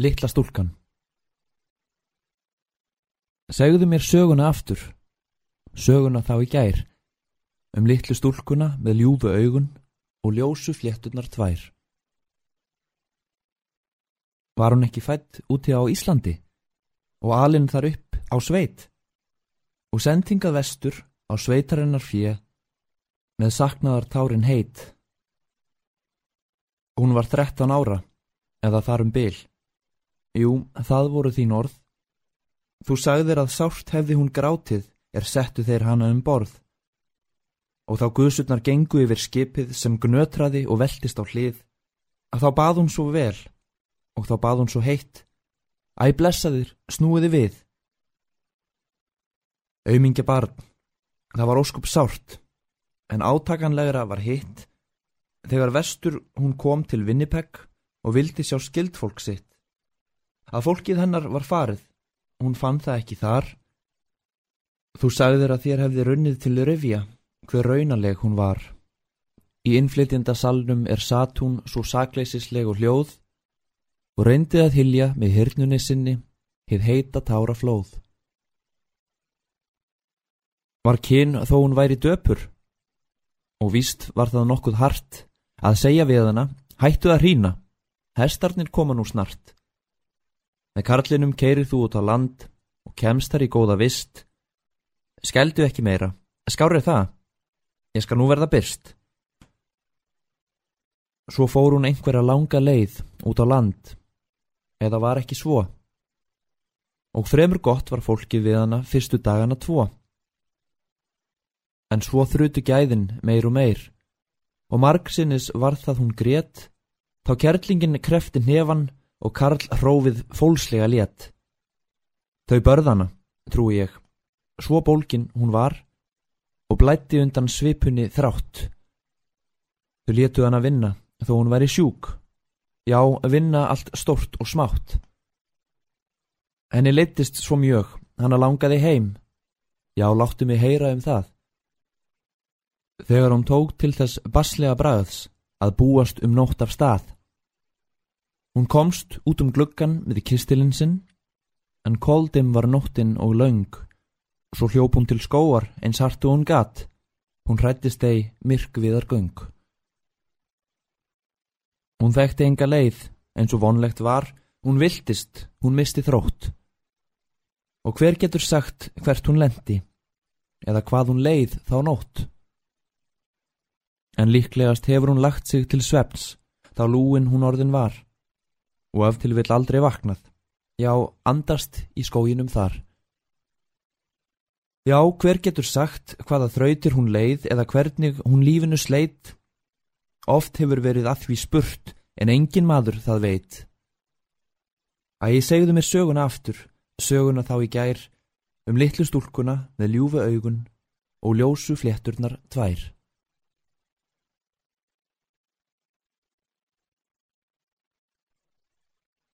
Littla stúlkan Segðu mér söguna aftur, söguna þá í gær, um litlu stúlkuna með ljúfu augun og ljósu fléttunar tvær. Var hún ekki fætt úti á Íslandi og alinn þar upp á sveit og sendingað vestur á sveitarinnar fjö með saknaðar tárin heit. Hún var 13 ára eða þar um byl. Jú, það voru þín orð. Þú sagðir að sárt hefði hún grátið er settu þeir hana um borð. Og þá guðsutnar gengu yfir skipið sem gnötraði og veltist á hlið, að þá bað hún svo vel og þá bað hún svo heitt. Æ blessaðir, snúiði við. Aumingja barn, það var óskup sárt, en átakanlegra var hitt þegar vestur hún kom til Winnipeg og vildi sjá skildfólk sitt að fólkið hennar var farið. Hún fann það ekki þar. Þú sagðir að þér hefði runnið til revja hver raunaleg hún var. Í innflytjenda salnum er satt hún svo sakleisisleg og hljóð og reyndi að hilja með hirnunni sinni hið heita tára flóð. Var kyn þó hún væri döpur og víst var það nokkuð hart að segja við hana hættu að hrína, hestarnir koma nú snart. Með karlinum keirir þú út á land og kemst þar í góða vist. Skeldu ekki meira, skárið það. Ég skal nú verða byrst. Svo fór hún einhverja langa leið út á land, eða var ekki svo. Og fremur gott var fólkið við hana fyrstu dagana tvo. En svo þrutu gæðin meir og meir, og margsinnis var það hún grétt, þá kerlingin krefti nefan og Karl hrófið fólslega létt. Þau börðana, trúi ég, svo bólkin hún var og blætti undan svipunni þrátt. Þau létu hann að vinna þó hún væri sjúk, já, vinna allt stort og smátt. Henni leittist svo mjög, hann að langaði heim, já, láttu mig heyra um það. Þegar hún tók til þess baslega bræðs að búast um nótt af stað, Hún komst út um gluggan með kistilinn sinn, en koldim var nóttin og laung. Svo hljóp hún til skóar eins hartu hún gatt. Hún hrættist ei myrk viðar göng. Hún þekkti enga leið, eins og vonlegt var, hún viltist, hún misti þrótt. Og hver getur sagt hvert hún lendi, eða hvað hún leið þá nótt? En líklegast hefur hún lagt sig til sveps, þá lúin hún orðin var og ef til vill aldrei vaknað, já, andast í skóginum þar. Já, hver getur sagt hvaða þrautir hún leið eða hvernig hún lífinu sleitt? Oft hefur verið að því spurt en engin maður það veit. Að ég segðu mér söguna aftur, söguna þá í gær, um litlu stúlkuna með ljúfu augun og ljósu flétturnar tvær.